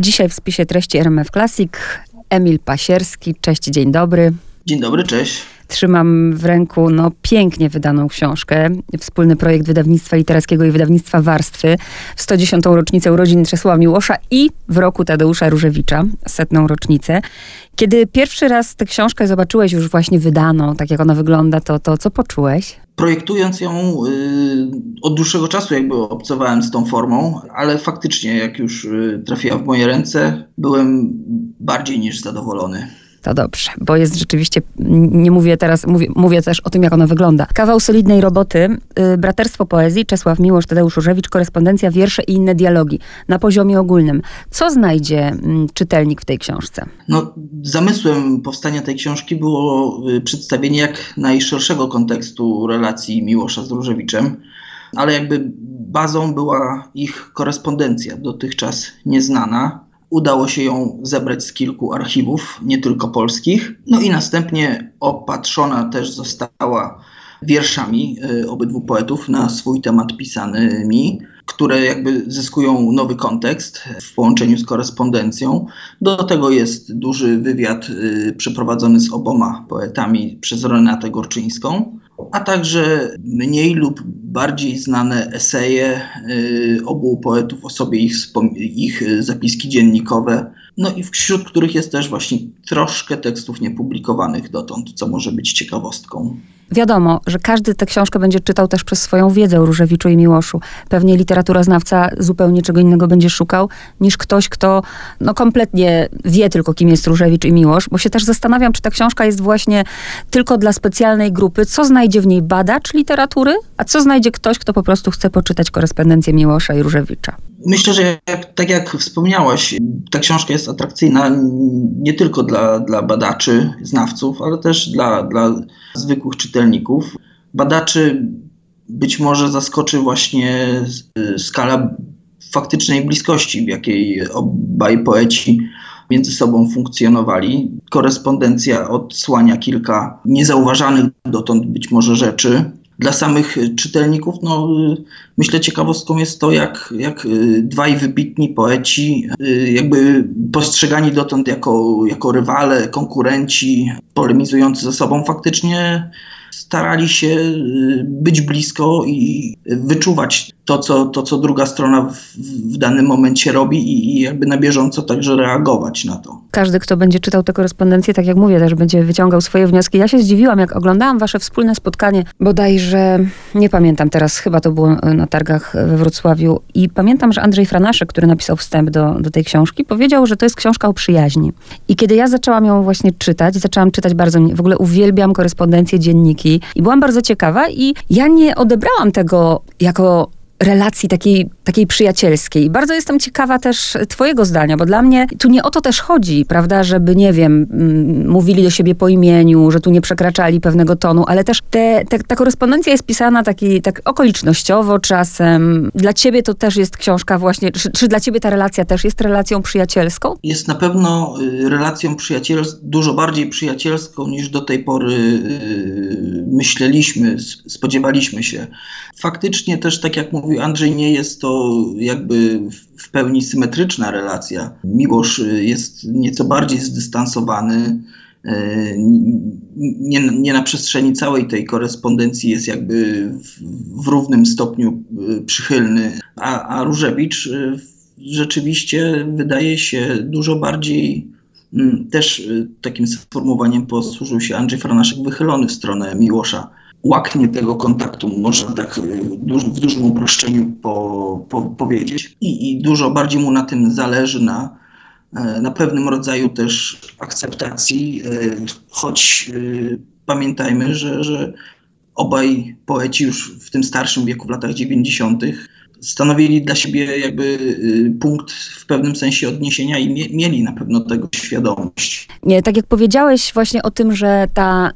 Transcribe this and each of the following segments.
Dzisiaj w spisie treści RMF Classic Emil Pasierski. Cześć, dzień dobry. Dzień dobry, cześć. Trzymam w ręku no, pięknie wydaną książkę. Wspólny projekt wydawnictwa literackiego i wydawnictwa Warstwy w 110. rocznicę urodzin Czesława Miłosza i w roku Tadeusza Różewicza, setną rocznicę. Kiedy pierwszy raz tę książkę zobaczyłeś już właśnie wydaną, tak jak ona wygląda, to, to co poczułeś? Projektując ją y, od dłuższego czasu jakby obcowałem z tą formą, ale faktycznie jak już y, trafiła w moje ręce, byłem bardziej niż zadowolony. To dobrze, bo jest rzeczywiście, nie mówię teraz, mówię, mówię też o tym, jak ona wygląda. Kawał solidnej roboty, y, Braterstwo Poezji, Czesław Miłosz, Tadeusz Różewicz, korespondencja, wiersze i inne dialogi na poziomie ogólnym. Co znajdzie mm, czytelnik w tej książce? No, zamysłem powstania tej książki było y, przedstawienie jak najszerszego kontekstu relacji Miłosza z Różewiczem, ale jakby bazą była ich korespondencja, dotychczas nieznana Udało się ją zebrać z kilku archiwów, nie tylko polskich. No i następnie opatrzona też została wierszami y, obydwu poetów na swój temat pisanymi, które jakby zyskują nowy kontekst w połączeniu z korespondencją. Do tego jest duży wywiad y, przeprowadzony z oboma poetami przez Renatę Gorczyńską a także mniej lub bardziej znane eseje y, obu poetów o sobie, ich, ich y, zapiski dziennikowe, no i wśród których jest też właśnie troszkę tekstów niepublikowanych dotąd, co może być ciekawostką. Wiadomo, że każdy tę książkę będzie czytał też przez swoją wiedzę o Różewiczu i Miłoszu. Pewnie literaturoznawca zupełnie czego innego będzie szukał, niż ktoś, kto no, kompletnie wie tylko, kim jest Różewicz i Miłosz, bo się też zastanawiam, czy ta książka jest właśnie tylko dla specjalnej grupy, co znajdzie w niej badacz literatury, a co znajdzie ktoś, kto po prostu chce poczytać korespondencję Miłosza i Różewicza. Myślę, że jak, tak jak wspomniałaś, ta książka jest atrakcyjna nie tylko dla, dla badaczy, znawców, ale też dla, dla zwykłych czytelników. Badaczy być może zaskoczy właśnie skala faktycznej bliskości, w jakiej obaj poeci między sobą funkcjonowali. Korespondencja odsłania kilka niezauważanych dotąd być może rzeczy, dla samych czytelników, no, myślę ciekawostką jest to, jak, jak dwaj wybitni poeci, jakby postrzegani dotąd jako, jako rywale, konkurenci, polemizujący ze sobą, faktycznie starali się y, być blisko i wyczuwać to, co, to, co druga strona w, w danym momencie robi i, i, jakby na bieżąco także reagować na to. Każdy, kto będzie czytał tę korespondencję, tak jak mówię, też będzie wyciągał swoje wnioski. Ja się zdziwiłam, jak oglądałam wasze wspólne spotkanie, bodajże, nie pamiętam teraz, chyba to było na targach we Wrocławiu i pamiętam, że Andrzej Franaszek, który napisał wstęp do, do tej książki, powiedział, że to jest książka o przyjaźni. I kiedy ja zaczęłam ją właśnie czytać, zaczęłam czytać bardzo, w ogóle uwielbiam korespondencję, dzienniki i byłam bardzo ciekawa i ja nie odebrałam tego jako relacji takiej, takiej przyjacielskiej. Bardzo jestem ciekawa też twojego zdania, bo dla mnie tu nie o to też chodzi, prawda, żeby, nie wiem, mm, mówili do siebie po imieniu, że tu nie przekraczali pewnego tonu, ale też te, te, ta korespondencja jest pisana taki, tak okolicznościowo czasem. Dla ciebie to też jest książka właśnie, czy, czy dla ciebie ta relacja też jest relacją przyjacielską? Jest na pewno y, relacją przyjacielską, dużo bardziej przyjacielską niż do tej pory yy, myśleliśmy, spodziewaliśmy się. Faktycznie też, tak jak mówił Andrzej, nie jest to jakby w pełni symetryczna relacja. Miłosz jest nieco bardziej zdystansowany. E, nie, nie, na przestrzeni całej tej korespondencji jest jakby w, w równym stopniu e, przychylny, a, a Różewicz rzeczywiście wydaje się dużo bardziej mm, też takim sformułowaniem posłużył się Andrzej Franaszek wychylony w stronę Miłosza łaknie tego kontaktu, można tak y, w dużym uproszczeniu po, po, powiedzieć. I, I, dużo bardziej mu na tym zależy, na, e, na pewnym rodzaju też akceptacji, e, choć y, pamiętajmy, że, że obaj poeci już w tym starszym wieku, w latach 90., stanowili dla siebie jakby y, punkt w pewnym sensie odniesienia i mie mieli na pewno tego świadomość. Nie, tak jak powiedziałeś właśnie o tym, że ta,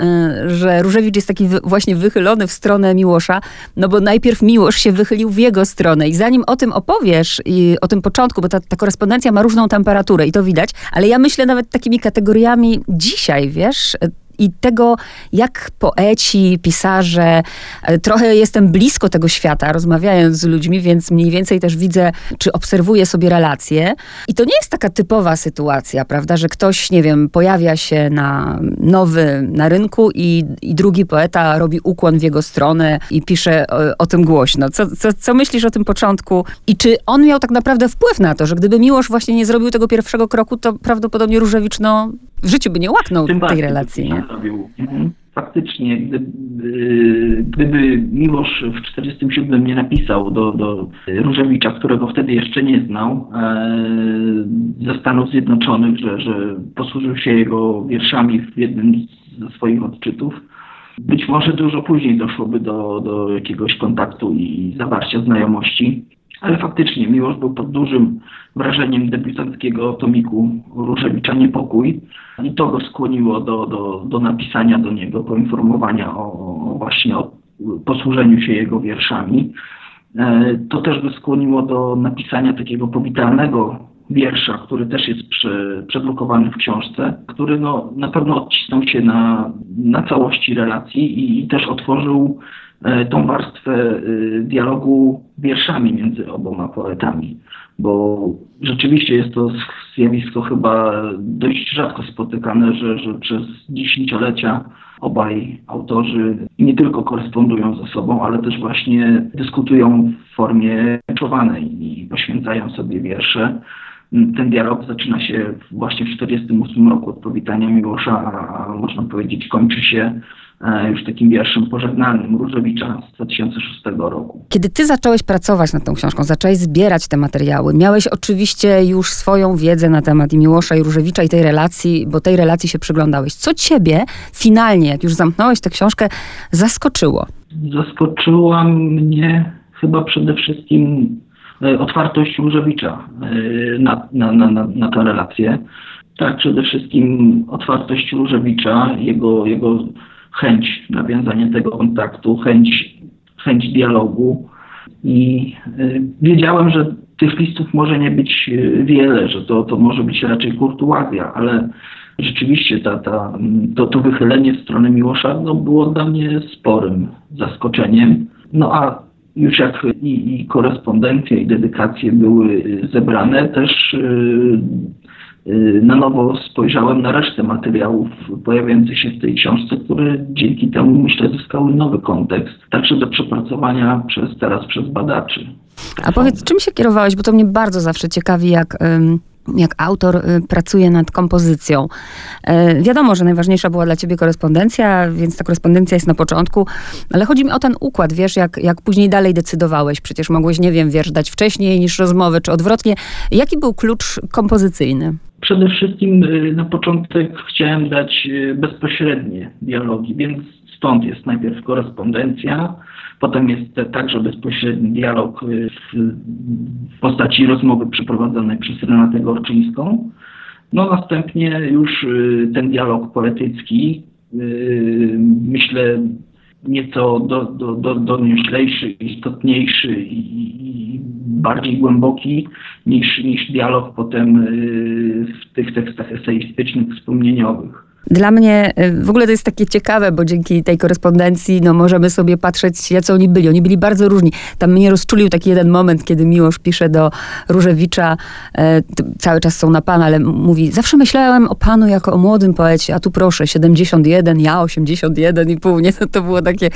y, że Różewicz jest taki właśnie wychylony w stronę Miłosza, no bo najpierw Miłosz się wychylił w jego stronę i zanim o tym opowiesz i o tym początku, bo ta, ta korespondencja ma różną temperaturę i to widać, ale ja myślę nawet takimi kategoriami dzisiaj, wiesz, i tego, jak poeci, pisarze, e, trochę jestem blisko tego świata, rozmawiając z ludźmi, więc mniej więcej też widzę, czy obserwuję sobie relacje. I to nie jest taka typowa sytuacja, prawda, że ktoś, nie wiem, pojawia się na nowy na rynku i, i drugi poeta robi ukłon w jego stronę i pisze o, o tym głośno. Co, co, co myślisz o tym początku? I czy on miał tak naprawdę wpływ na to, że gdyby Miłosz właśnie nie zrobił tego pierwszego kroku, to prawdopodobnie Różewicz no, w życiu by nie łaknął Tym tej relacji. Nie? Mhm. Faktycznie, gdyby, Miłosz w 1947 nie napisał do, do Różewicza, którego wtedy jeszcze nie znał, e, ze Stanów Zjednoczonych, że, że posłużył się jego wierszami w jednym ze swoich odczytów, być może dużo później doszłoby do, do jakiegoś kontaktu i zawarcia znajomości. Ale faktycznie Miłosz był pod dużym wrażeniem debiutanckiego tomiku Różewicza Niepokój i to go skłoniło do, do, do napisania do niego, poinformowania o, o właśnie o posłużeniu się jego wierszami. E, to też go skłoniło do napisania takiego powitalnego wiersza, który też jest przy, przedrukowany w książce, który no, na pewno odcisnął się na, na całości relacji i, i też otworzył tą warstwę e, dialogu wierszami między oboma poetami, bo rzeczywiście jest to zjawisko chyba dość rzadko spotykane, że, że przez dziesięciolecia obaj autorzy nie tylko korespondują ze sobą, ale też właśnie dyskutują w formie czowanej i poświęcają sobie wiersze ten dialog zaczyna się właśnie w 1948 roku od powitania Miłosza, a można powiedzieć kończy się e, już takim wierszem pożegnalnym Różewicza z 2006 roku. Kiedy ty zacząłeś pracować nad tą książką, zacząłeś zbierać te materiały, miałeś oczywiście już swoją wiedzę na temat i Miłosza i Różewicza i tej relacji, bo tej relacji się przyglądałeś. Co ciebie finalnie, jak już zamknąłeś tę książkę, zaskoczyło? Zaskoczyła mnie chyba przede wszystkim otwartość Różewicza e, na, na, na, na tę relację. Tak, przede wszystkim otwartość Różewicza, jego, jego chęć nawiązania tego kontaktu, chęć, chęć dialogu. I e, wiedziałem, że tych listów może nie być wiele, że to, to może być raczej kurtuazja, ale rzeczywiście ta, ta, to, to wychylenie w stronę Miłosza no, było dla mnie sporym zaskoczeniem. No a już jak i, i korespondencje, i dedykacje były zebrane, też yy, yy, na nowo spojrzałem na resztę materiałów pojawiających się w tej książce, które dzięki temu myślę zyskały nowy kontekst, także do przepracowania przez teraz przez badaczy. A powiedz, czym się kierowałeś, bo to mnie bardzo zawsze ciekawi, jak jak autor y, pracuje nad kompozycją. E, wiadomo, że najważniejsza była dla ciebie korespondencja, więc ta korespondencja jest na początku, ale chodzi mi o ten układ, wiesz, jak, jak później dalej decydowałeś. Przecież mogłeś, nie wiem, wiersz dać wcześniej niż rozmowy, czy odwrotnie. Jaki był klucz kompozycyjny? Przede wszystkim y, na początek chciałem dać y, bezpośrednie dialogi, więc stąd jest najpierw korespondencja, Potem jest także bezpośredni dialog y, w postaci rozmowy przeprowadzonej przez Renatę Gorczyńską. No następnie już y, ten dialog poetycki, y, myślę, nieco do, do, do, donioślejszy, istotniejszy i, bardziej głęboki niż, niż dialog potem w tych tekstach eseistycznych, wspomnieniowych. Dla mnie y, w ogóle to jest takie ciekawe, bo dzięki tej korespondencji no, możemy sobie patrzeć, jacy oni byli. Oni byli bardzo różni. Tam mnie rozczulił taki jeden moment, kiedy Miłosz pisze do Różewicza, e, cały czas są na pan, ale mówi, zawsze myślałem o panu jako o młodym poecie, a tu proszę, 71, ja 81 i pół, nie? To, to było takie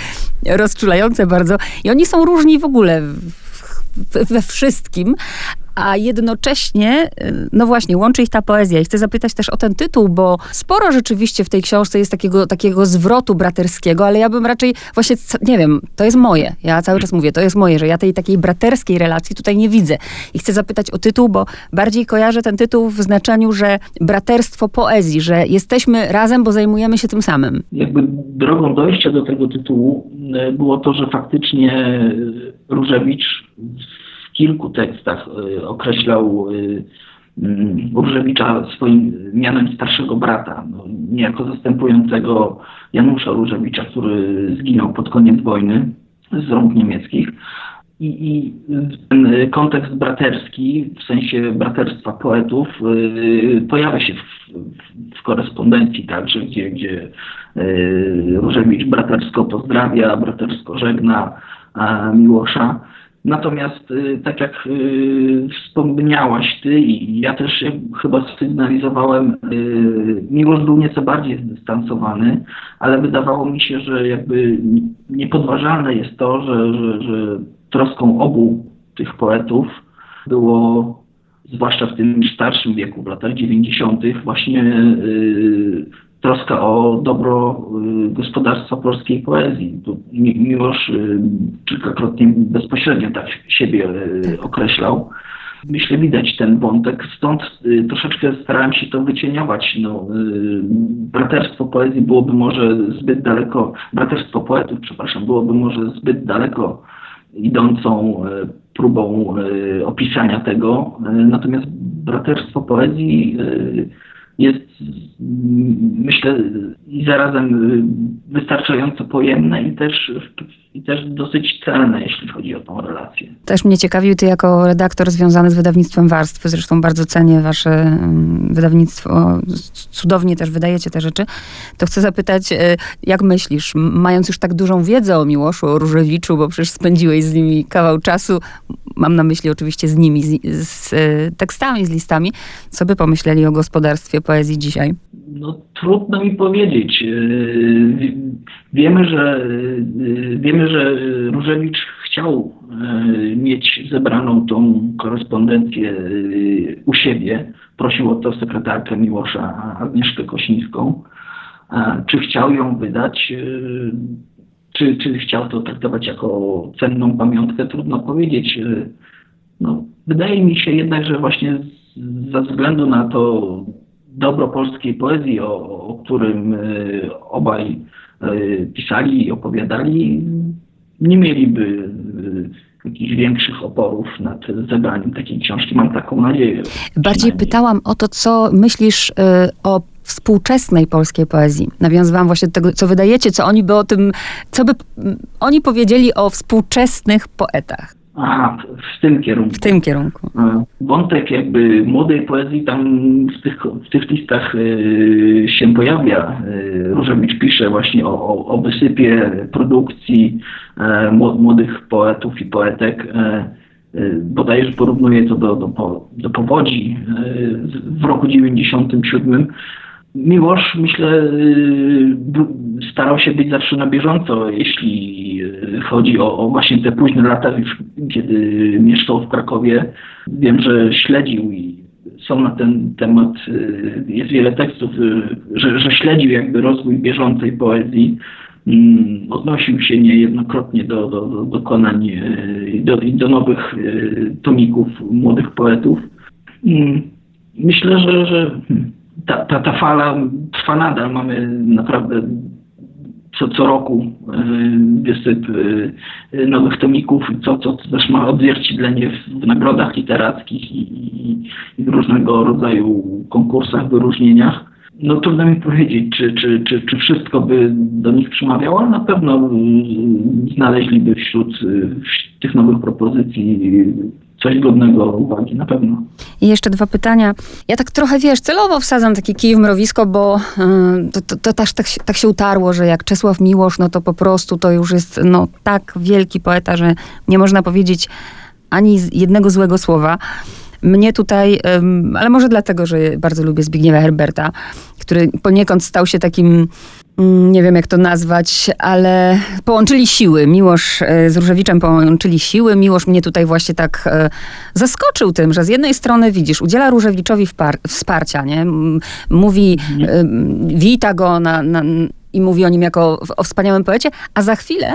rozczulające bardzo. I oni są różni w ogóle we wszystkim, a jednocześnie, y, no właśnie, łączy ich ta poezja. I chcę zapytać też o ten tytuł, bo sporo rzeczywiście w tej książce jest takiego, takiego zwrotu braterskiego, ale ja bym raczej właśnie, nie wiem, to jest moje. Ja cały czas mówię, to jest moje, że ja tej takiej braterskiej relacji tutaj nie widzę. I chcę zapytać o tytuł, bo bardziej kojarzę ten tytuł w znaczeniu, że braterstwo poezji, że jesteśmy razem, bo zajmujemy się tym samym. Jakby drogą dojścia do tego tytułu y, było to, że faktycznie Różewicz kilku tekstach y, określał y, mm, Różewicza swoim mianem starszego brata, no, niejako zastępującego Janusza Różewicza, który zginął pod koniec wojny z rąk niemieckich. I, I, ten kontekst braterski, w sensie braterstwa poetów, yy, pojawia się w, w, w, korespondencji także, gdzie, gdzie Różewicz bratersko pozdrawia, bratersko żegna Miłosza. Natomiast tak jak wspomniałaś ty i ja też chyba sygnalizowałem, Miłosz był nieco bardziej zdystansowany, ale wydawało mi się, że jakby niepodważalne jest to, że, że, że troską obu tych poetów było, zwłaszcza w tym starszym wieku, w latach 90., właśnie troska o dobro yy, gospodarstwa polskiej poezji. Miłosz yy, kilkakrotnie bezpośrednio tak siebie yy, określał. Myślę, widać ten wątek, stąd y, troszeczkę starałem się to wycieniować. No, y, braterstwo poezji byłoby może zbyt daleko, braterstwo poetów, przepraszam, byłoby może zbyt daleko idącą próbą opisania tego. Natomiast braterstwo poezji jest, myślę, i zarazem wystarczająco pojemne i też, i też dosyć celne, jeśli chodzi o tą relację. Też mnie ciekawił, ty jako redaktor związany z wydawnictwem Warstwy, zresztą bardzo cenię wasze mm, wydawnictwo, cudownie też wydajecie te rzeczy, to chcę zapytać, e, jak myślisz, mając już tak dużą wiedzę o Miłoszu, o Różewiczu, bo przecież spędziłeś z nimi kawał czasu, mam na myśli oczywiście z nimi, z, z e, tekstami, z listami, co by pomyśleli o gospodarstwie poezji dzisiaj? No trudno mi powiedzieć. E, wiemy, że wiemy, że Różewicz chciał mieć zebraną tą korespondencję u siebie. Prosił o to sekretarkę Miłosza Agnieszkę Kosińską. Czy chciał ją wydać? Czy, czy chciał to traktować jako cenną pamiątkę? Trudno powiedzieć. No, wydaje mi się jednak, że właśnie ze względu na to dobro polskiej poezji, o, o którym y, obaj y, pisali i opowiadali, nie mieliby y, jakichś większych oporów nad zebraniem takiej książki. Mam taką nadzieję. Bardziej pytałam o to, co myślisz o współczesnej polskiej poezji. Nawiązywałam właśnie do tego, co wydajecie, co oni by o tym, co by oni powiedzieli o współczesnych poetach. Aha, w tym kierunku. W tym kierunku. Wątek jakby młodej poezji tam w tych, w tych listach y, się pojawia. Y, Różewicz pisze właśnie o, o, o wysypie produkcji y, młodych poetów i poetek. Bodajże porównuje to do, do, do powodzi w roku 97 Miłosz, myślę, y, starał się być zawsze na bieżąco, jeśli y, chodzi o, o, właśnie te późne lata, kiedy mieszkał w Krakowie. Wiem, że śledził i są na ten temat, y, jest wiele tekstów, że, że śledził jakby rozwój bieżącej poezji. Mm, odnosił się niejednokrotnie do, do, do dokonań i do, do nowych tomików młodych poetów. Mm, myślę, że, że hmm, ta, ta, ta fala trwa nadal. Mamy naprawdę co, co roku y, wysyp y, nowych tomików, co, co też ma odzwierciedlenie w nagrodach literackich i, i, i w różnego rodzaju konkursach, wyróżnieniach. No trudno mi powiedzieć, czy, czy, czy, czy wszystko by do nich przemawiało, ale na pewno y, znaleźliby wśród tych nowych propozycji coś godnego uwagi, na pewno. I jeszcze dwa pytania. Ja tak trochę, wiesz, celowo wsadzam taki kij w mrowisko, bo yy, to, to, to też tak, tak się utarło, że jak Czesław Miłosz, no to po prostu to już jest no, tak wielki poeta, że nie można powiedzieć ani jednego złego słowa. Mnie tutaj, ale może dlatego, że bardzo lubię Zbigniewa Herberta, który poniekąd stał się takim nie wiem jak to nazwać, ale połączyli siły. Miłosz e, z Różewiczem połączyli siły. Miłosz mnie tutaj właśnie tak e, zaskoczył tym, że z jednej strony widzisz, udziela Różewiczowi wsparcia, nie? Mówi, mhm. wita go na, na i mówi o nim jako o wspaniałym poecie, a za chwilę e,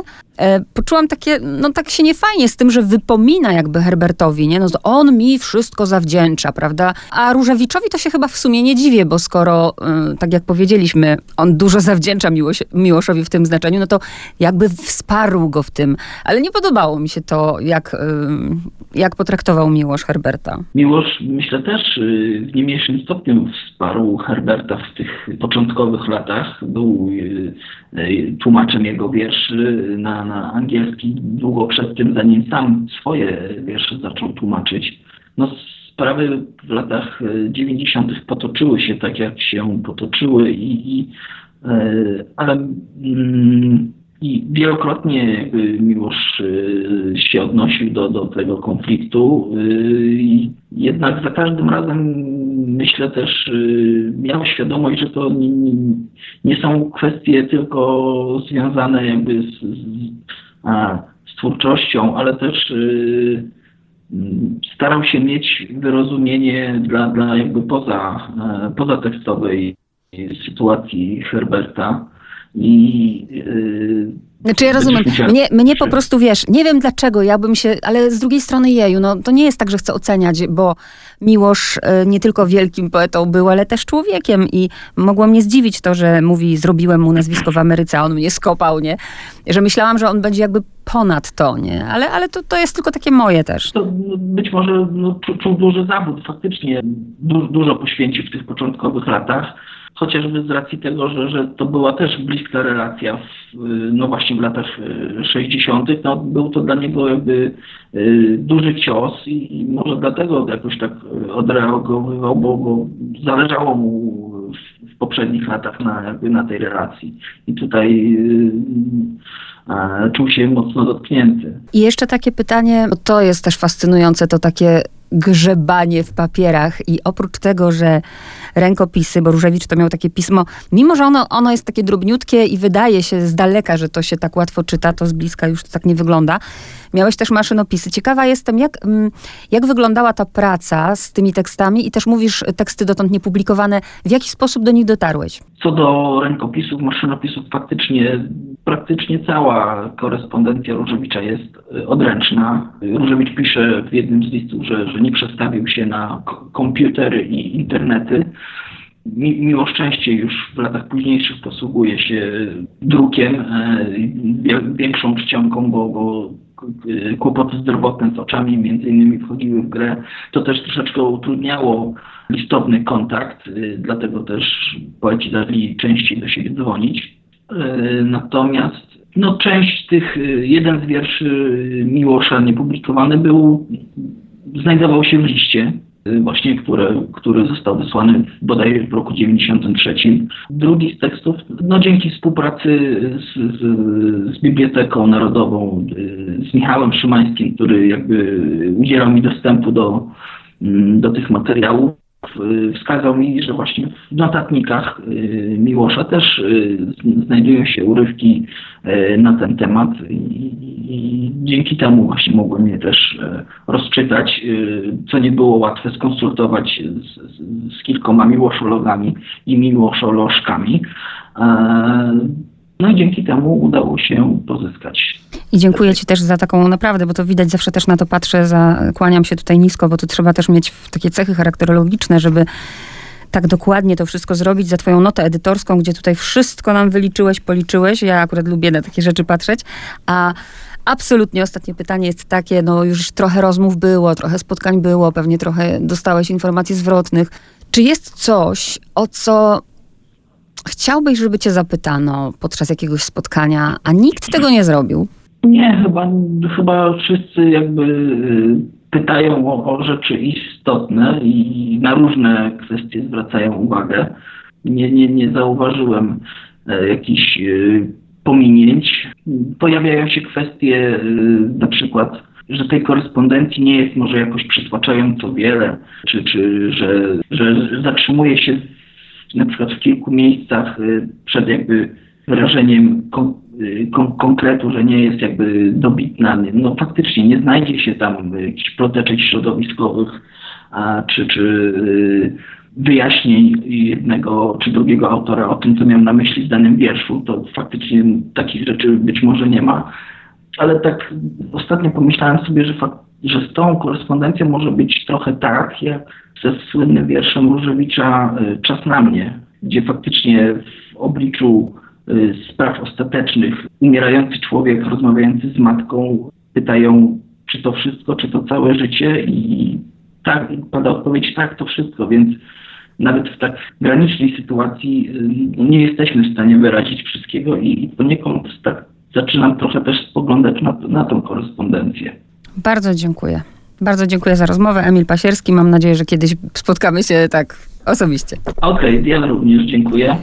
poczułam takie, no tak się niefajnie z tym, że wypomina jakby Herbertowi, nie? No on mi wszystko zawdzięcza, prawda? A Różewiczowi to się chyba w sumie nie dziwię, bo skoro, e, tak jak powiedzieliśmy, on dużo zawdzięcza Miłoś, Miłoszowi w tym znaczeniu, no to jakby wsparł go w tym. Ale nie podobało mi się to, jak, e, jak potraktował Miłosz Herberta. Miłosz, myślę, też w nie mniejszym stopniu wsparł Herberta w tych początkowych latach. Był tłumaczem jego wierszy na, na angielski długo przed tym, zanim sam swoje wiersze zaczął tłumaczyć. No, sprawy w latach 90. potoczyły się tak, jak się potoczyły i, i ale mm, i wielokrotnie Miłosz się odnosił do, do tego konfliktu. Jednak za każdym razem myślę też miał świadomość, że to nie, nie są kwestie tylko związane jakby z, z, z twórczością, ale też starał się mieć wyrozumienie dla, dla jakby poza, pozatekstowej sytuacji Herberta. I, yy, znaczy ja rozumiem, mnie, mnie po prostu wiesz, nie wiem dlaczego, ja bym się, ale z drugiej strony jeju, no to nie jest tak, że chcę oceniać, bo Miłosz e, nie tylko wielkim poetą był, ale też człowiekiem i mogło mnie zdziwić to, że mówi, zrobiłem mu nazwisko w Ameryce, a on mnie skopał, nie? Że myślałam, że on będzie jakby ponad to, nie? Ale, ale to, to jest tylko takie moje też. To być może no, czuł duży zawód, faktycznie du, dużo poświęcił w tych początkowych latach chociażby z racji tego, że, że to była też bliska relacja w, no właśnie w latach 60. E, no, był to dla niego jakby e, duży cios i, może dlatego jakoś tak odreagowywał, bo, bo zależało mu w, w poprzednich latach na, jakby na tej relacji. I tutaj e, czuł się mocno dotknięty. I jeszcze takie pytanie, bo to jest też fascynujące, to takie grzebanie w papierach i oprócz tego, że rękopisy, bo Różewicz to miał takie pismo, mimo że ono, ono jest takie drobniutkie i wydaje się z daleka, że to się tak łatwo czyta, to z bliska już to tak nie wygląda. Miałeś też maszynopisy. Ciekawa jestem, jak, mm, jak wyglądała ta praca z tymi tekstami i też mówisz teksty dotąd niepublikowane. W jaki sposób do nich dotarłeś? Co do rękopisów, maszynopisów, faktycznie praktycznie cała korespondencja Różewicza jest y, odręczna. Różewicz pisze w jednym z listów, że, że nie przestawił się na komputery i internety. Miło szczęście już w latach późniejszych posługuje się drukiem, e, większą czcionką, bo, bo Y, kłopoty zdrowotne z oczami między innymi wchodziły w grę. To też troszeczkę utrudniało listowny kontakt, y, dlatego też poeci zaczęli częściej do siebie dzwonić. Y, natomiast no, część tych, jeden z wierszy Miłosza niepublikowany był, znajdował się w liście właśnie, które, który został wysłany bodaj w roku 93. Drugi z tekstów, no dzięki współpracy z, z, z Biblioteką Narodową, z Michałem Szymańskim, który jakby udzielał mi dostępu do, do tych materiałów, wskazał mi, że właśnie w notatnikach y, Miłosza też y, znajdują się urywki y, na ten temat i dzięki temu właśnie mogłem je też rozczytać, co nie było łatwe skonsultować z, z, z kilkoma miłoszologami i miłoszolożkami. No i dzięki temu udało się pozyskać. I dziękuję Ci też za taką naprawdę, bo to widać, zawsze też na to patrzę, za, kłaniam się tutaj nisko, bo tu trzeba też mieć takie cechy charakterologiczne, żeby tak dokładnie to wszystko zrobić za twoją notę edytorską, gdzie tutaj wszystko nam wyliczyłeś, policzyłeś. Ja akurat lubię na takie rzeczy patrzeć. A absolutnie ostatnie pytanie jest takie, no już trochę rozmów było, trochę spotkań było, pewnie trochę dostałeś informacji zwrotnych. Czy jest coś, o co chciałbyś, żeby cię zapytano podczas jakiegoś spotkania, a nikt tego nie zrobił? Nie, chyba, chyba wszyscy jakby y, pytają o, o rzeczy istotne i na różne kwestie zwracają uwagę. Nie, nie, nie zauważyłem e, jakichś y, pominięć. Pojawiają się kwestie y, na przykład że tej korespondencji nie jest może jakoś przytłaczająco wiele, czy, czy że, że zatrzymuje się na przykład w kilku miejscach y, przed jakby wyrażeniem kon, y, kon, konkretu, że nie jest jakby dobitna. No faktycznie nie znajdzie się tam jakichś ploteczek środowiskowych, a, czy, czy y, wyjaśnień jednego czy drugiego autora o tym, co miał na myśli w danym wierszu. To faktycznie takich rzeczy być może nie ma. Ale tak ostatnio pomyślałem sobie, że, że z tą korespondencją może być trochę tak, jak ze słynnym wierszem Różewicza y, Czas na mnie, gdzie faktycznie w obliczu y, spraw ostatecznych umierający człowiek rozmawiający z matką pytają, czy to wszystko, czy to całe życie i tak, pada odpowiedź tak, to wszystko, więc nawet w tak granicznej sytuacji y, nie jesteśmy w stanie wyrazić wszystkiego i poniekąd tak zaczynam trochę też spoglądać na, na tą korespondencję. Bardzo dziękuję. Bardzo dziękuję za rozmowę. Emil Pasierski. Mam nadzieję, że kiedyś spotkamy się tak osobiście. Okej, okay, ja również dziękuję.